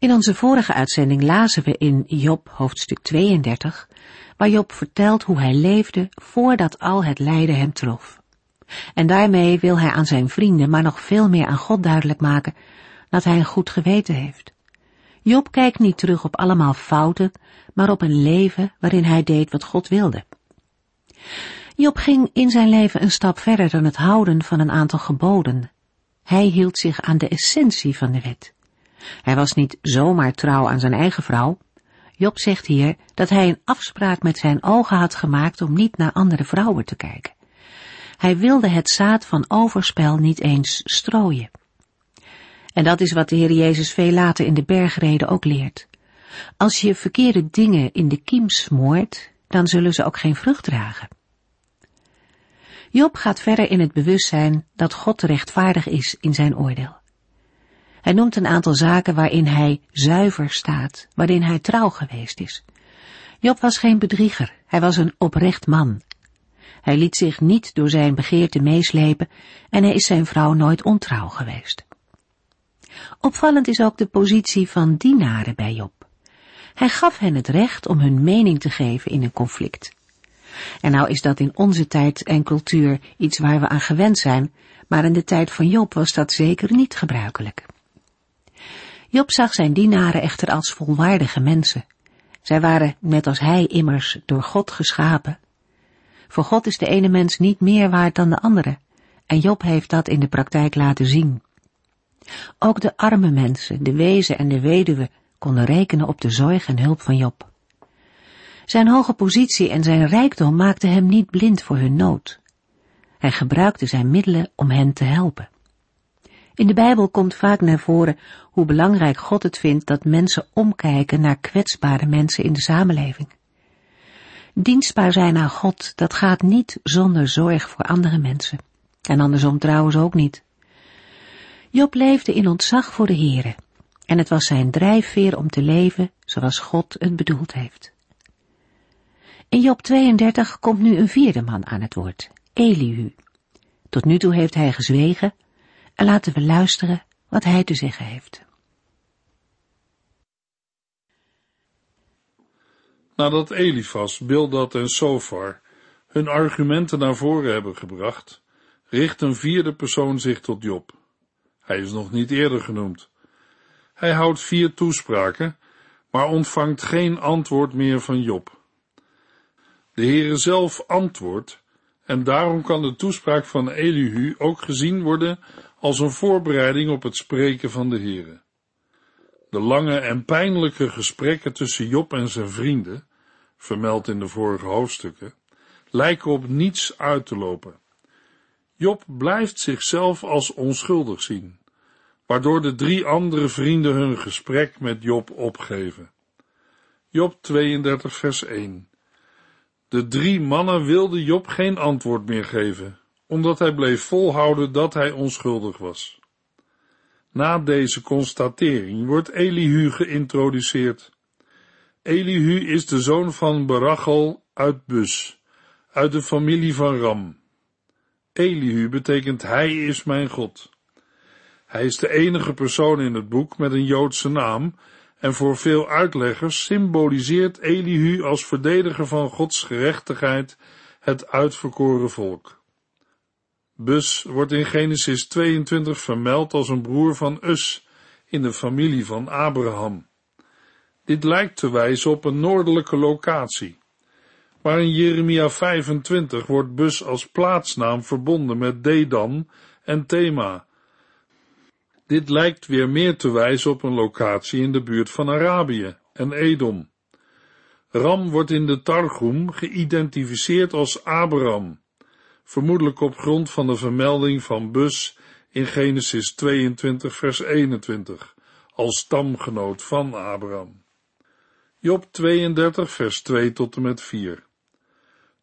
In onze vorige uitzending lazen we in Job hoofdstuk 32, waar Job vertelt hoe hij leefde voordat al het lijden hem trof. En daarmee wil hij aan zijn vrienden, maar nog veel meer aan God duidelijk maken, dat hij een goed geweten heeft. Job kijkt niet terug op allemaal fouten, maar op een leven waarin hij deed wat God wilde. Job ging in zijn leven een stap verder dan het houden van een aantal geboden. Hij hield zich aan de essentie van de wet. Hij was niet zomaar trouw aan zijn eigen vrouw. Job zegt hier dat hij een afspraak met zijn ogen had gemaakt om niet naar andere vrouwen te kijken. Hij wilde het zaad van overspel niet eens strooien. En dat is wat de Heer Jezus veel later in de bergreden ook leert. Als je verkeerde dingen in de kiem smoort, dan zullen ze ook geen vrucht dragen. Job gaat verder in het bewustzijn dat God rechtvaardig is in zijn oordeel. Hij noemt een aantal zaken waarin hij zuiver staat, waarin hij trouw geweest is. Job was geen bedrieger, hij was een oprecht man. Hij liet zich niet door zijn begeerte meeslepen en hij is zijn vrouw nooit ontrouw geweest. Opvallend is ook de positie van dienaren bij Job. Hij gaf hen het recht om hun mening te geven in een conflict. En nou is dat in onze tijd en cultuur iets waar we aan gewend zijn, maar in de tijd van Job was dat zeker niet gebruikelijk. Job zag zijn dienaren echter als volwaardige mensen. Zij waren, net als hij immers, door God geschapen. Voor God is de ene mens niet meer waard dan de andere, en Job heeft dat in de praktijk laten zien. Ook de arme mensen, de wezen en de weduwe konden rekenen op de zorg en hulp van Job. Zijn hoge positie en zijn rijkdom maakten hem niet blind voor hun nood. Hij gebruikte zijn middelen om hen te helpen. In de Bijbel komt vaak naar voren hoe belangrijk God het vindt dat mensen omkijken naar kwetsbare mensen in de samenleving. Dienstbaar zijn aan God, dat gaat niet zonder zorg voor andere mensen. En andersom trouwens ook niet. Job leefde in ontzag voor de Here, en het was zijn drijfveer om te leven zoals God het bedoeld heeft. In Job 32 komt nu een vierde man aan het woord, Elihu. Tot nu toe heeft hij gezwegen, en laten we luisteren wat hij te zeggen heeft. Nadat Elifas, Bildad en Sofar hun argumenten naar voren hebben gebracht, richt een vierde persoon zich tot Job. Hij is nog niet eerder genoemd. Hij houdt vier toespraken, maar ontvangt geen antwoord meer van Job. De Heere zelf antwoordt, en daarom kan de toespraak van Elihu ook gezien worden als een voorbereiding op het spreken van de Heere. De lange en pijnlijke gesprekken tussen Job en zijn vrienden, vermeld in de vorige hoofdstukken, lijken op niets uit te lopen. Job blijft zichzelf als onschuldig zien, waardoor de drie andere vrienden hun gesprek met Job opgeven. Job 32 vers 1 De drie mannen wilden Job geen antwoord meer geven, omdat hij bleef volhouden dat hij onschuldig was. Na deze constatering wordt Elihu geïntroduceerd. Elihu is de zoon van Barachel uit Bus, uit de familie van Ram. Elihu betekent hij is mijn God. Hij is de enige persoon in het boek met een Joodse naam en voor veel uitleggers symboliseert Elihu als verdediger van Gods gerechtigheid het uitverkoren volk. Bus wordt in Genesis 22 vermeld als een broer van Us in de familie van Abraham. Dit lijkt te wijzen op een noordelijke locatie. Maar in Jeremia 25 wordt Bus als plaatsnaam verbonden met Dedan en Thema. Dit lijkt weer meer te wijzen op een locatie in de buurt van Arabië en Edom. Ram wordt in de Targum geïdentificeerd als Abraham vermoedelijk op grond van de vermelding van Bus in Genesis 22 vers 21, als stamgenoot van Abraham. Job 32, vers 2 tot en met 4.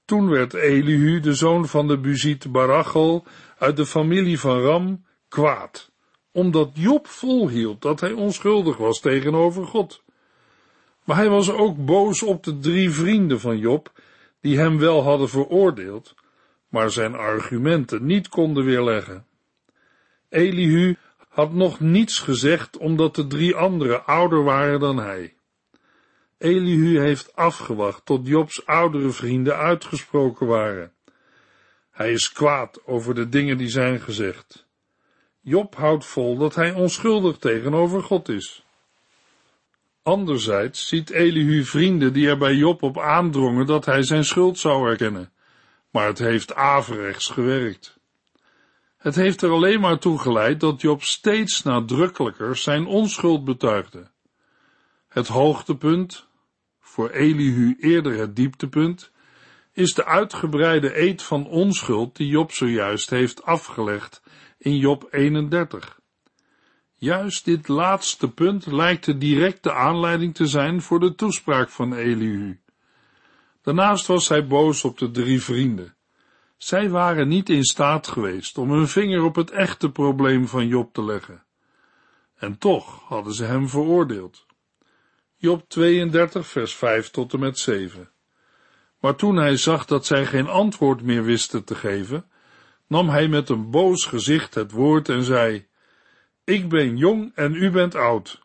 Toen werd Elihu, de zoon van de Buziet Barachel, uit de familie van Ram, kwaad, omdat Job volhield dat hij onschuldig was tegenover God. Maar hij was ook boos op de drie vrienden van Job, die hem wel hadden veroordeeld, maar zijn argumenten niet konden weerleggen. Elihu had nog niets gezegd omdat de drie anderen ouder waren dan hij. Elihu heeft afgewacht tot Jobs oudere vrienden uitgesproken waren. Hij is kwaad over de dingen die zijn gezegd. Job houdt vol dat hij onschuldig tegenover God is. Anderzijds ziet Elihu vrienden die er bij Job op aandrongen dat hij zijn schuld zou erkennen, maar het heeft averechts gewerkt. Het heeft er alleen maar toe geleid dat Job steeds nadrukkelijker zijn onschuld betuigde. Het hoogtepunt, voor Elihu eerder het dieptepunt, is de uitgebreide eed van onschuld die Job zojuist heeft afgelegd in Job 31. Juist dit laatste punt lijkt de directe aanleiding te zijn voor de toespraak van Elihu. Daarnaast was hij boos op de drie vrienden. Zij waren niet in staat geweest om hun vinger op het echte probleem van Job te leggen. En toch hadden ze hem veroordeeld. Job 32, vers 5 tot en met 7. Maar toen hij zag dat zij geen antwoord meer wisten te geven, nam hij met een boos gezicht het woord en zei: Ik ben jong en u bent oud.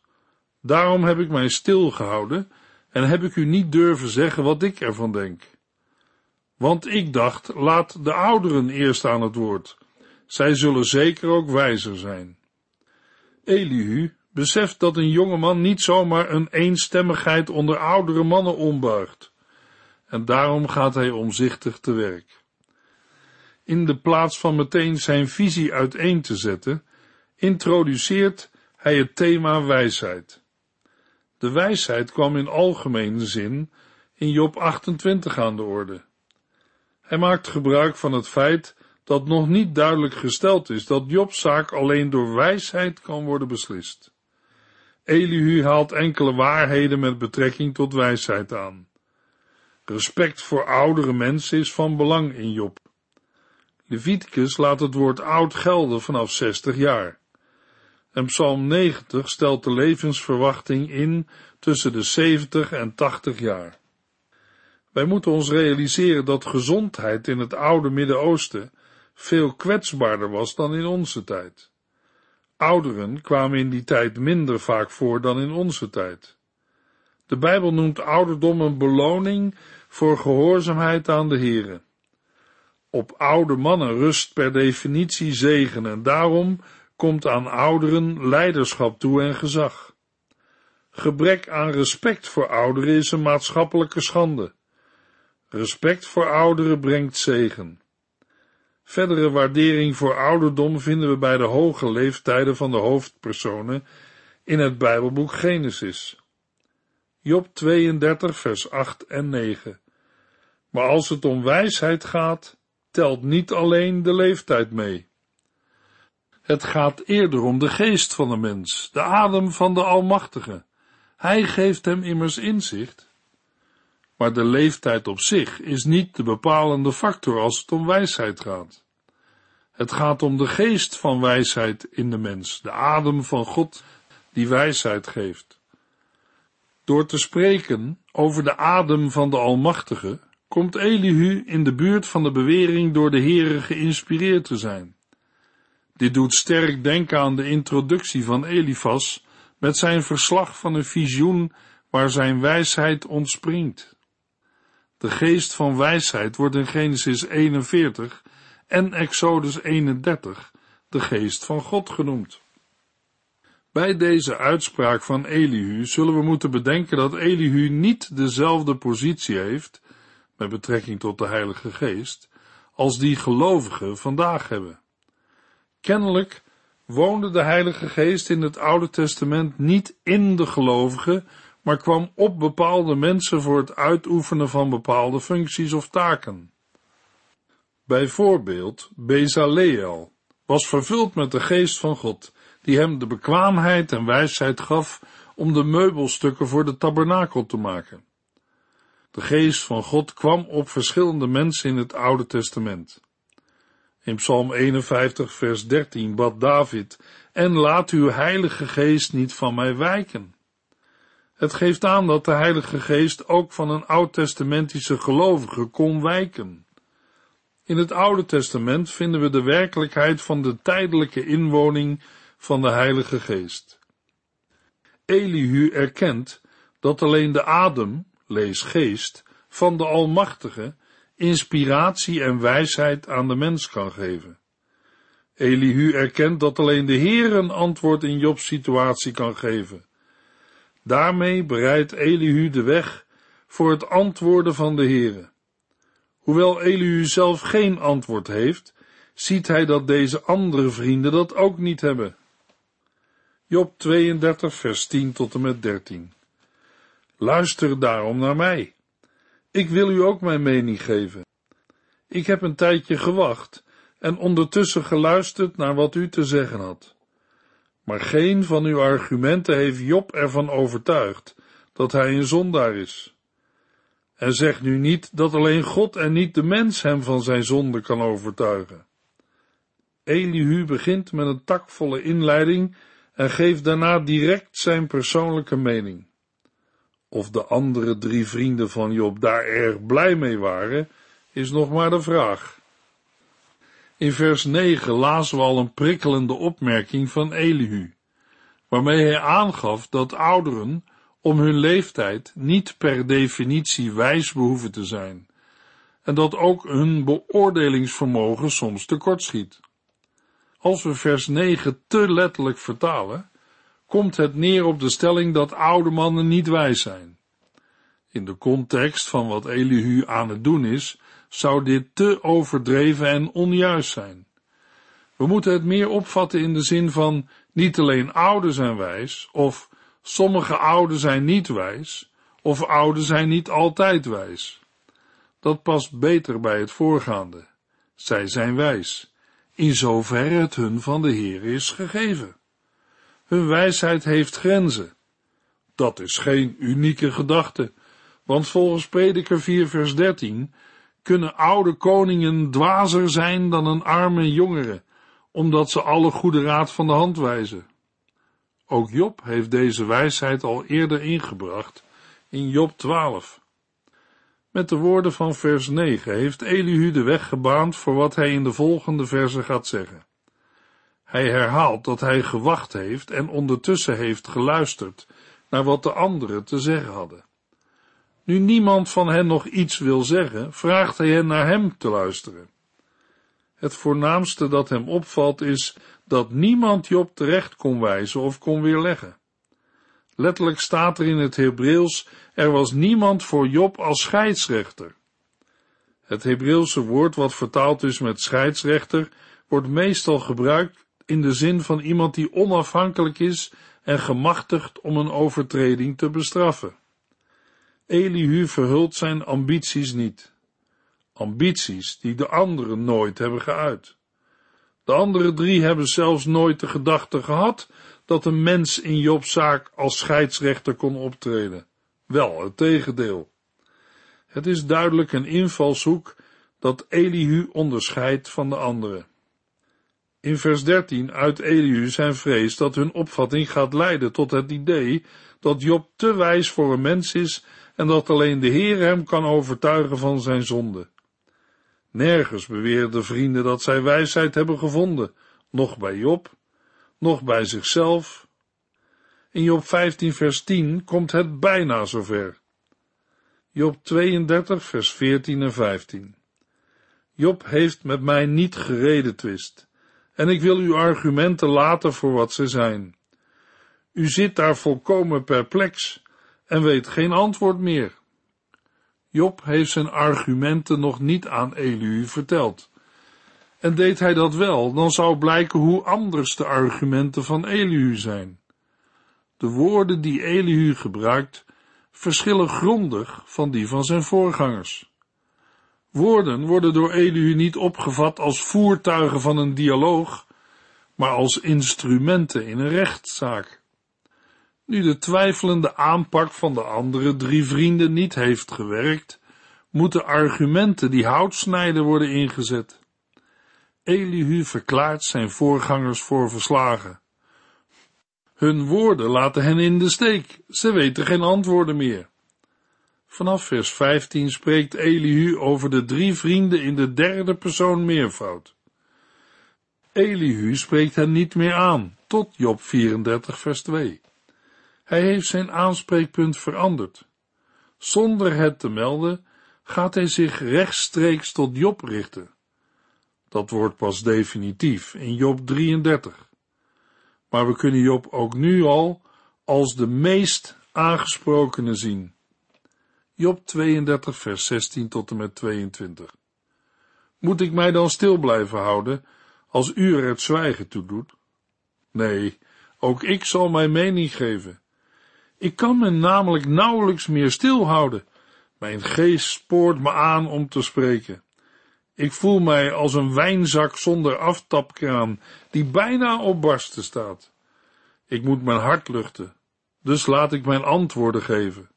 Daarom heb ik mij stilgehouden en heb ik u niet durven zeggen wat ik ervan denk. Want ik dacht, laat de ouderen eerst aan het woord. Zij zullen zeker ook wijzer zijn. Elihu beseft dat een jonge man niet zomaar een eenstemmigheid onder oudere mannen ombuigt. En daarom gaat hij omzichtig te werk. In de plaats van meteen zijn visie uiteen te zetten, introduceert hij het thema wijsheid. De wijsheid kwam in algemene zin in Job 28 aan de orde. Hij maakt gebruik van het feit dat nog niet duidelijk gesteld is dat Jobs zaak alleen door wijsheid kan worden beslist. Elihu haalt enkele waarheden met betrekking tot wijsheid aan. Respect voor oudere mensen is van belang in Job. Leviticus laat het woord oud gelden vanaf 60 jaar. En Psalm 90 stelt de levensverwachting in tussen de 70 en 80 jaar. Wij moeten ons realiseren dat gezondheid in het oude Midden-Oosten veel kwetsbaarder was dan in onze tijd. Ouderen kwamen in die tijd minder vaak voor dan in onze tijd. De Bijbel noemt ouderdom een beloning voor gehoorzaamheid aan de Here. Op oude mannen rust per definitie zegen en daarom komt aan ouderen leiderschap toe en gezag. Gebrek aan respect voor ouderen is een maatschappelijke schande. Respect voor ouderen brengt zegen. Verdere waardering voor ouderdom vinden we bij de hoge leeftijden van de hoofdpersonen in het Bijbelboek Genesis. Job 32, vers 8 en 9. Maar als het om wijsheid gaat, telt niet alleen de leeftijd mee. Het gaat eerder om de geest van de mens, de adem van de Almachtige. Hij geeft hem immers inzicht maar de leeftijd op zich is niet de bepalende factor als het om wijsheid gaat. Het gaat om de geest van wijsheid in de mens, de adem van God die wijsheid geeft. Door te spreken over de adem van de Almachtige, komt Elihu in de buurt van de bewering door de Heere geïnspireerd te zijn. Dit doet sterk denken aan de introductie van Elifas met zijn verslag van een visioen waar zijn wijsheid ontspringt. De geest van wijsheid wordt in Genesis 41 en Exodus 31 de geest van God genoemd. Bij deze uitspraak van Elihu zullen we moeten bedenken dat Elihu niet dezelfde positie heeft, met betrekking tot de Heilige Geest, als die gelovigen vandaag hebben. Kennelijk woonde de Heilige Geest in het Oude Testament niet in de gelovigen, maar kwam op bepaalde mensen voor het uitoefenen van bepaalde functies of taken. Bijvoorbeeld Bezaleel was vervuld met de geest van God, die hem de bekwaamheid en wijsheid gaf om de meubelstukken voor de tabernakel te maken. De geest van God kwam op verschillende mensen in het Oude Testament. In Psalm 51, vers 13 bad David, en laat uw heilige geest niet van mij wijken. Het geeft aan dat de heilige geest ook van een oud-testamentische gelovige kon wijken. In het Oude Testament vinden we de werkelijkheid van de tijdelijke inwoning van de Heilige Geest. Elihu erkent dat alleen de adem, lees geest, van de Almachtige inspiratie en wijsheid aan de mens kan geven. Elihu erkent dat alleen de Heer een antwoord in Jobs situatie kan geven. Daarmee bereidt Elihu de weg voor het antwoorden van de Heere. Hoewel Elihu zelf geen antwoord heeft, ziet hij dat deze andere vrienden dat ook niet hebben. Job 32 vers 10 tot en met 13 Luister daarom naar mij. Ik wil u ook mijn mening geven. Ik heb een tijdje gewacht en ondertussen geluisterd naar wat u te zeggen had. Maar geen van uw argumenten heeft Job ervan overtuigd dat hij een zondaar is. En zeg nu niet dat alleen God en niet de mens hem van zijn zonde kan overtuigen. Elihu begint met een takvolle inleiding en geeft daarna direct zijn persoonlijke mening. Of de andere drie vrienden van Job daar erg blij mee waren, is nog maar de vraag. In vers 9 lazen we al een prikkelende opmerking van Elihu, waarmee hij aangaf dat ouderen om hun leeftijd niet per definitie wijs behoeven te zijn, en dat ook hun beoordelingsvermogen soms tekortschiet. Als we vers 9 te letterlijk vertalen, komt het neer op de stelling dat oude mannen niet wijs zijn. In de context van wat Elihu aan het doen is, zou dit te overdreven en onjuist zijn. We moeten het meer opvatten in de zin van niet alleen ouden zijn wijs, of sommige ouden zijn niet wijs, of ouden zijn niet altijd wijs. Dat past beter bij het voorgaande. Zij zijn wijs, in zoverre het hun van de Heer is gegeven. Hun wijsheid heeft grenzen. Dat is geen unieke gedachte, want volgens Prediker 4 vers 13 kunnen oude koningen dwazer zijn dan een arme jongere, omdat ze alle goede raad van de hand wijzen. Ook Job heeft deze wijsheid al eerder ingebracht in Job 12. Met de woorden van vers 9 heeft Elihu de weg gebaand voor wat hij in de volgende verse gaat zeggen. Hij herhaalt dat hij gewacht heeft en ondertussen heeft geluisterd naar wat de anderen te zeggen hadden. Nu niemand van hen nog iets wil zeggen, vraagt hij hen naar hem te luisteren. Het voornaamste dat hem opvalt is dat niemand Job terecht kon wijzen of kon weerleggen. Letterlijk staat er in het Hebreeuws, er was niemand voor Job als scheidsrechter. Het Hebreeuwse woord wat vertaald is met scheidsrechter, wordt meestal gebruikt in de zin van iemand die onafhankelijk is en gemachtigd om een overtreding te bestraffen. Elihu verhult zijn ambities niet. Ambities die de anderen nooit hebben geuit. De andere drie hebben zelfs nooit de gedachte gehad dat een mens in Jobs zaak als scheidsrechter kon optreden. Wel het tegendeel. Het is duidelijk een invalshoek dat Elihu onderscheidt van de anderen. In vers 13 uit Elihu zijn vrees dat hun opvatting gaat leiden tot het idee dat Job te wijs voor een mens is en dat alleen de Heer hem kan overtuigen van zijn zonde. Nergens beweren de vrienden dat zij wijsheid hebben gevonden, nog bij Job, nog bij zichzelf. In Job 15 vers 10 komt het bijna zover. Job 32 vers 14 en 15. Job heeft met mij niet gereden twist, en ik wil uw argumenten laten voor wat ze zijn. U zit daar volkomen perplex en weet geen antwoord meer. Job heeft zijn argumenten nog niet aan Elihu verteld. En deed hij dat wel, dan zou blijken hoe anders de argumenten van Elihu zijn. De woorden die Elihu gebruikt verschillen grondig van die van zijn voorgangers. Woorden worden door Elihu niet opgevat als voertuigen van een dialoog, maar als instrumenten in een rechtszaak. Nu de twijfelende aanpak van de andere drie vrienden niet heeft gewerkt, moeten argumenten die hout snijden worden ingezet. Elihu verklaart zijn voorgangers voor verslagen. Hun woorden laten hen in de steek, ze weten geen antwoorden meer. Vanaf vers 15 spreekt Elihu over de drie vrienden in de derde persoon meervoud. Elihu spreekt hen niet meer aan, tot Job 34 vers 2. Hij heeft zijn aanspreekpunt veranderd. Zonder het te melden gaat hij zich rechtstreeks tot Job richten. Dat wordt pas definitief in Job 33. Maar we kunnen Job ook nu al als de meest aangesprokene zien. Job 32 vers 16 tot en met 22. Moet ik mij dan stil blijven houden als u er het zwijgen toe doet? Nee, ook ik zal mijn mening geven. Ik kan me namelijk nauwelijks meer stilhouden. Mijn geest spoort me aan om te spreken. Ik voel mij als een wijnzak zonder aftapkraan, die bijna op barsten staat. Ik moet mijn hart luchten, dus laat ik mijn antwoorden geven.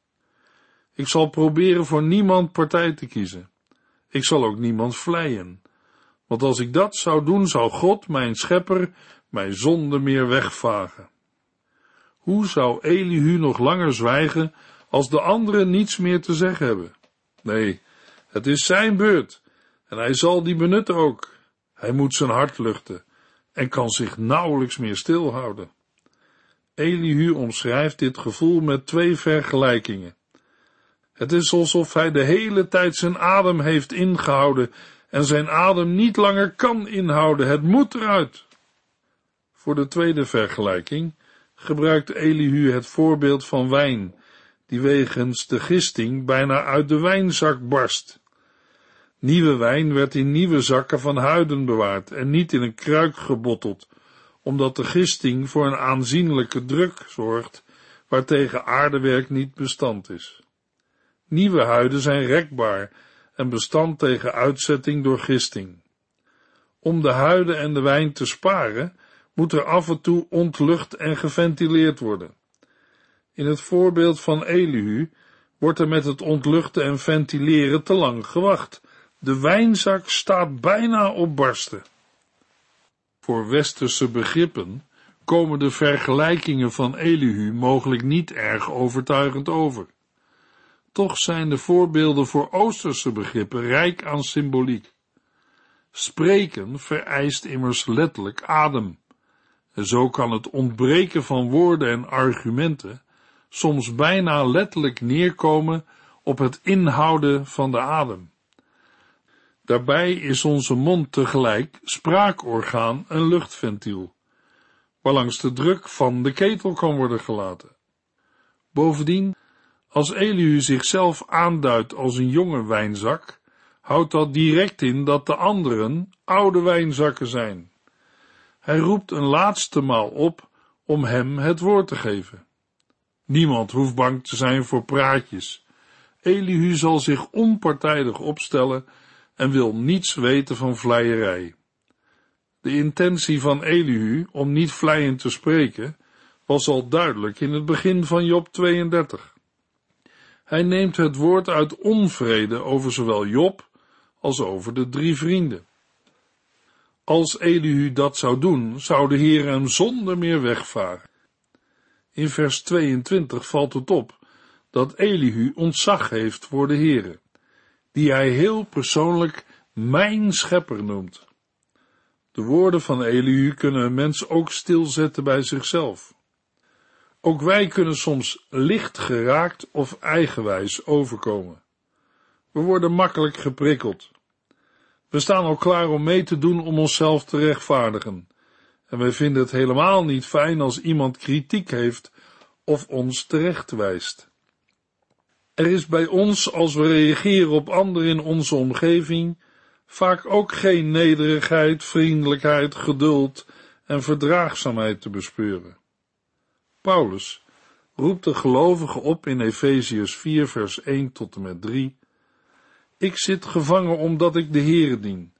Ik zal proberen voor niemand partij te kiezen. Ik zal ook niemand vleien. Want als ik dat zou doen, zou God, mijn schepper, mijn zonde meer wegvagen. Hoe zou Elihu nog langer zwijgen als de anderen niets meer te zeggen hebben? Nee, het is zijn beurt en hij zal die benutten ook. Hij moet zijn hart luchten en kan zich nauwelijks meer stilhouden. Elihu omschrijft dit gevoel met twee vergelijkingen. Het is alsof hij de hele tijd zijn adem heeft ingehouden en zijn adem niet langer kan inhouden. Het moet eruit. Voor de tweede vergelijking gebruikt Elihu het voorbeeld van wijn, die wegens de gisting bijna uit de wijnzak barst. Nieuwe wijn werd in nieuwe zakken van huiden bewaard en niet in een kruik gebotteld, omdat de gisting voor een aanzienlijke druk zorgt, waartegen aardewerk niet bestand is. Nieuwe huiden zijn rekbaar en bestand tegen uitzetting door gisting. Om de huiden en de wijn te sparen, moet er af en toe ontlucht en geventileerd worden. In het voorbeeld van Elihu wordt er met het ontluchten en ventileren te lang gewacht. De wijnzak staat bijna op barsten. Voor westerse begrippen komen de vergelijkingen van Elihu mogelijk niet erg overtuigend over. Toch zijn de voorbeelden voor Oosterse begrippen rijk aan symboliek. Spreken vereist immers letterlijk adem. En zo kan het ontbreken van woorden en argumenten soms bijna letterlijk neerkomen op het inhouden van de adem. Daarbij is onze mond tegelijk spraakorgaan en luchtventiel, waarlangs de druk van de ketel kan worden gelaten. Bovendien als Elihu zichzelf aanduidt als een jonge wijnzak, houdt dat direct in dat de anderen oude wijnzakken zijn. Hij roept een laatste maal op om hem het woord te geven. Niemand hoeft bang te zijn voor praatjes. Elihu zal zich onpartijdig opstellen en wil niets weten van vleierij. De intentie van Elihu om niet vleiend te spreken was al duidelijk in het begin van Job 32. Hij neemt het woord uit onvrede over zowel Job als over de drie vrienden. Als Elihu dat zou doen, zou de Heer hem zonder meer wegvaren. In vers 22 valt het op dat Elihu ontzag heeft voor de Heere, die hij heel persoonlijk mijn schepper noemt. De woorden van Elihu kunnen een mens ook stilzetten bij zichzelf. Ook wij kunnen soms licht geraakt of eigenwijs overkomen. We worden makkelijk geprikkeld. We staan al klaar om mee te doen om onszelf te rechtvaardigen. En wij vinden het helemaal niet fijn als iemand kritiek heeft of ons terecht wijst. Er is bij ons, als we reageren op anderen in onze omgeving, vaak ook geen nederigheid, vriendelijkheid, geduld en verdraagzaamheid te bespeuren. Paulus roept de gelovigen op in Efeziërs 4 vers 1 tot en met 3. Ik zit gevangen omdat ik de Heere dien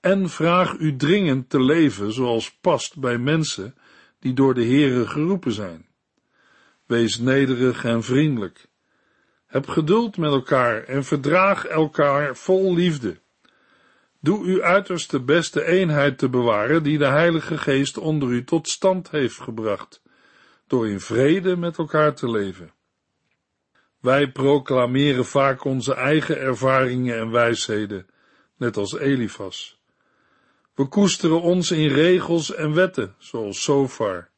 en vraag u dringend te leven zoals past bij mensen die door de Heere geroepen zijn. Wees nederig en vriendelijk. Heb geduld met elkaar en verdraag elkaar vol liefde. Doe uw uiterste beste eenheid te bewaren die de Heilige Geest onder u tot stand heeft gebracht, door in vrede met elkaar te leven. Wij proclameren vaak onze eigen ervaringen en wijsheden, net als Elifas. We koesteren ons in regels en wetten, zoals Sofar.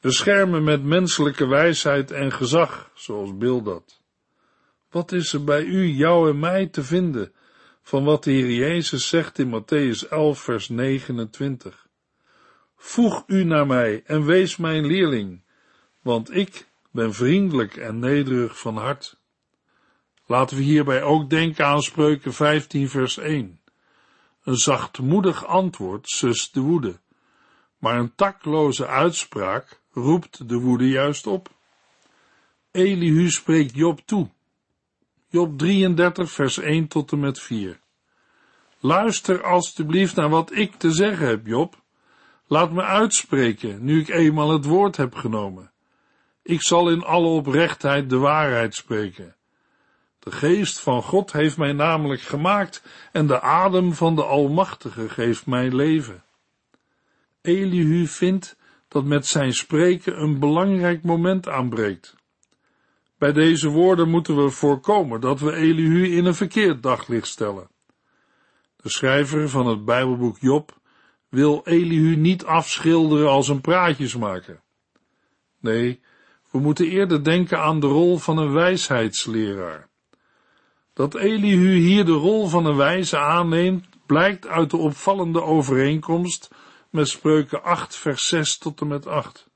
We schermen met menselijke wijsheid en gezag, zoals Bildad. Wat is er bij u, jou en mij te vinden van wat de Heer Jezus zegt in Matthäus 11, vers 29? Voeg u naar mij en wees mijn leerling, want ik ben vriendelijk en nederig van hart. Laten we hierbij ook denken aan Spreuken 15, vers 1. Een zachtmoedig antwoord sust de woede, maar een takloze uitspraak roept de woede juist op. Elihu spreekt Job toe. Job 33, vers 1 tot en met 4. Luister alstublieft naar wat ik te zeggen heb, Job. Laat me uitspreken, nu ik eenmaal het woord heb genomen. Ik zal in alle oprechtheid de waarheid spreken. De geest van God heeft mij namelijk gemaakt en de adem van de Almachtige geeft mij leven. Elihu vindt dat met zijn spreken een belangrijk moment aanbreekt. Bij deze woorden moeten we voorkomen dat we Elihu in een verkeerd daglicht stellen. De schrijver van het Bijbelboek Job wil Elihu niet afschilderen als een praatjesmaker. Nee, we moeten eerder denken aan de rol van een wijsheidsleraar. Dat Elihu hier de rol van een wijze aanneemt, blijkt uit de opvallende overeenkomst met spreuken 8 vers 6 tot en met 8.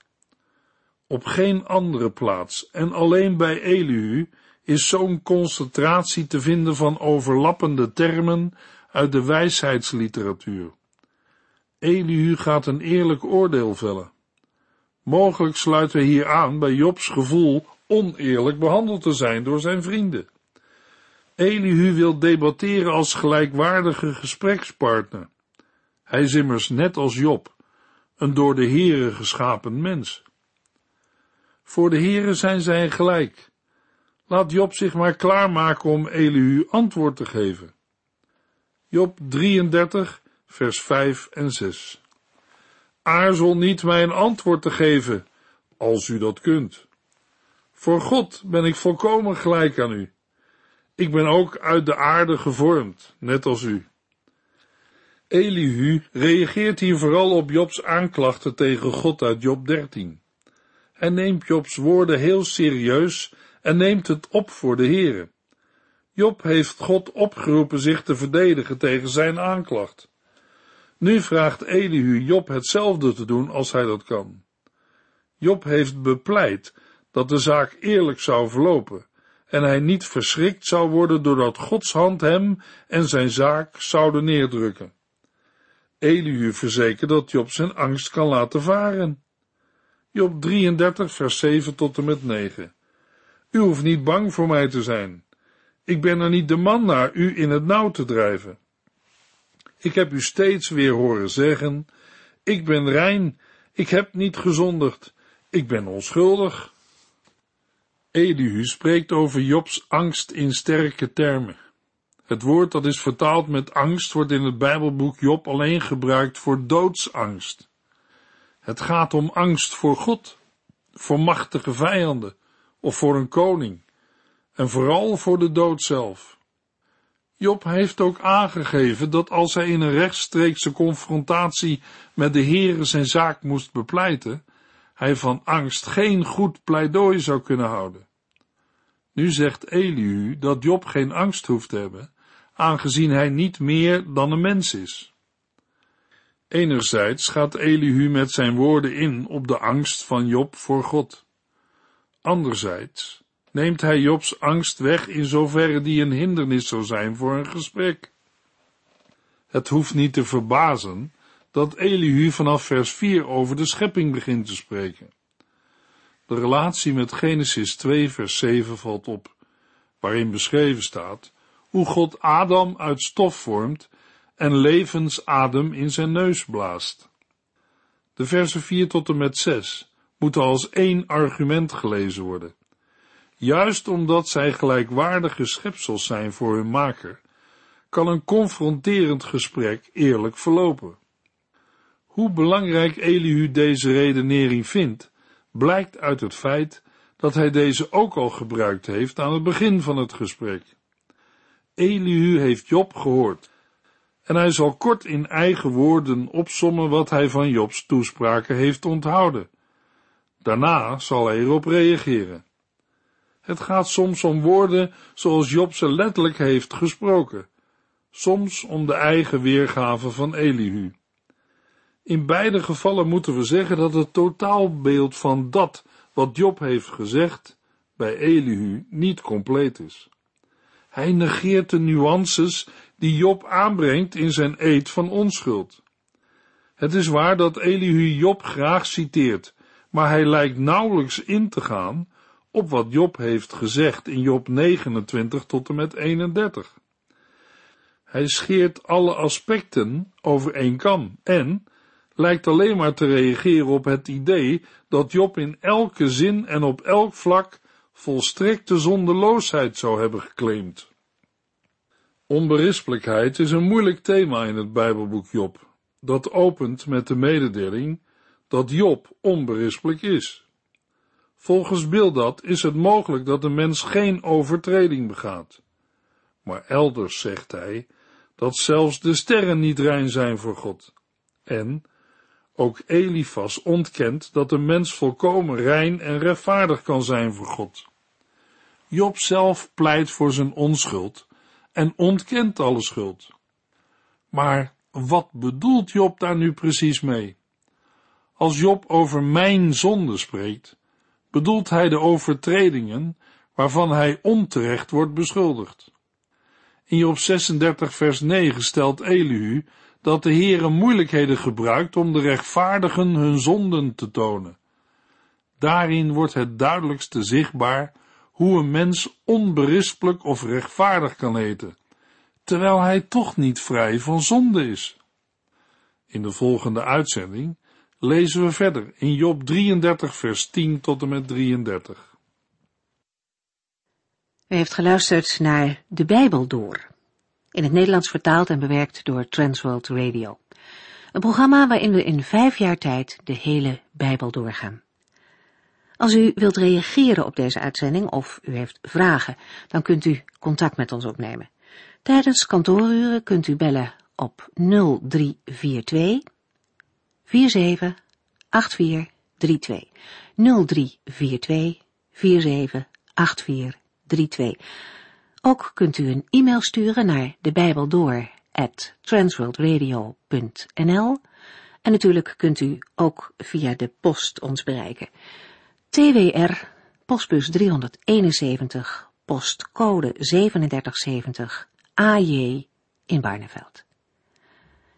Op geen andere plaats en alleen bij Elihu is zo'n concentratie te vinden van overlappende termen uit de wijsheidsliteratuur. Elihu gaat een eerlijk oordeel vellen. Mogelijk sluiten we hier aan bij Jobs gevoel oneerlijk behandeld te zijn door zijn vrienden. Elihu wil debatteren als gelijkwaardige gesprekspartner. Hij is immers net als Job, een door de Heere geschapen mens. Voor de Heere zijn zij gelijk. Laat Job zich maar klaarmaken om Elihu antwoord te geven. Job 33, vers 5 en 6. Aarzel niet mij een antwoord te geven, als u dat kunt. Voor God ben ik volkomen gelijk aan u. Ik ben ook uit de aarde gevormd, net als u. Elihu reageert hier vooral op Jobs aanklachten tegen God uit Job 13. Hij neemt Jobs woorden heel serieus en neemt het op voor de Heere. Job heeft God opgeroepen zich te verdedigen tegen zijn aanklacht. Nu vraagt Elihu Job hetzelfde te doen als hij dat kan. Job heeft bepleit dat de zaak eerlijk zou verlopen en hij niet verschrikt zou worden doordat Gods hand hem en zijn zaak zouden neerdrukken. Elihu verzekert dat Job zijn angst kan laten varen. Job 33, vers 7 tot en met 9. U hoeft niet bang voor mij te zijn. Ik ben er niet de man naar u in het nauw te drijven. Ik heb u steeds weer horen zeggen, ik ben rein, ik heb niet gezondigd, ik ben onschuldig. Elihu spreekt over Jobs angst in sterke termen. Het woord dat is vertaald met angst wordt in het Bijbelboek Job alleen gebruikt voor doodsangst. Het gaat om angst voor God, voor machtige vijanden of voor een koning en vooral voor de dood zelf. Job heeft ook aangegeven dat als hij in een rechtstreekse confrontatie met de Heere zijn zaak moest bepleiten, hij van angst geen goed pleidooi zou kunnen houden. Nu zegt Elihu dat Job geen angst hoeft te hebben, aangezien hij niet meer dan een mens is. Enerzijds gaat Elihu met zijn woorden in op de angst van Job voor God. Anderzijds neemt hij Jobs angst weg in zoverre die een hindernis zou zijn voor een gesprek. Het hoeft niet te verbazen dat Elihu vanaf vers 4 over de schepping begint te spreken. De relatie met Genesis 2 vers 7 valt op, waarin beschreven staat hoe God Adam uit stof vormt en levensadem in zijn neus blaast. De versen 4 tot en met 6 moeten als één argument gelezen worden. Juist omdat zij gelijkwaardige schepsels zijn voor hun maker, kan een confronterend gesprek eerlijk verlopen. Hoe belangrijk Elihu deze redenering vindt, blijkt uit het feit dat hij deze ook al gebruikt heeft aan het begin van het gesprek. Elihu heeft Job gehoord en hij zal kort in eigen woorden opsommen wat hij van Jobs toespraken heeft onthouden. Daarna zal hij erop reageren. Het gaat soms om woorden zoals Job ze letterlijk heeft gesproken, soms om de eigen weergave van Elihu. In beide gevallen moeten we zeggen dat het totaalbeeld van dat wat Job heeft gezegd bij Elihu niet compleet is. Hij negeert de nuances die Job aanbrengt in zijn eed van onschuld. Het is waar dat Elihu Job graag citeert, maar hij lijkt nauwelijks in te gaan op wat Job heeft gezegd in Job 29 tot en met 31. Hij scheert alle aspecten over één kam en lijkt alleen maar te reageren op het idee dat Job in elke zin en op elk vlak volstrekte zondeloosheid zou hebben geclaimd. Onberispelijkheid is een moeilijk thema in het Bijbelboek Job, dat opent met de mededeling dat Job onberispelijk is. Volgens Bildad is het mogelijk dat de mens geen overtreding begaat. Maar elders zegt hij dat zelfs de sterren niet rein zijn voor God. En ook Elifas ontkent dat de mens volkomen rein en rechtvaardig kan zijn voor God. Job zelf pleit voor zijn onschuld en ontkent alle schuld. Maar wat bedoelt Job daar nu precies mee? Als Job over mijn zonde spreekt, bedoelt hij de overtredingen waarvan hij onterecht wordt beschuldigd. In Job 36 vers 9 stelt Elihu dat de Heere moeilijkheden gebruikt om de rechtvaardigen hun zonden te tonen. Daarin wordt het duidelijkste zichtbaar hoe een mens onberispelijk of rechtvaardig kan eten, terwijl hij toch niet vrij van zonde is. In de volgende uitzending lezen we verder in Job 33 vers 10 tot en met 33. U heeft geluisterd naar De Bijbel Door, in het Nederlands vertaald en bewerkt door Transworld Radio. Een programma waarin we in vijf jaar tijd de hele Bijbel doorgaan. Als u wilt reageren op deze uitzending of u heeft vragen, dan kunt u contact met ons opnemen. Tijdens kantooruren kunt u bellen op 0342 47 8432 0342 47 8432. Ook kunt u een e-mail sturen naar de Bijbel door at transworldradio.nl en natuurlijk kunt u ook via de post ons bereiken. TWR, postbus 371, postcode 3770, AJ in Barneveld.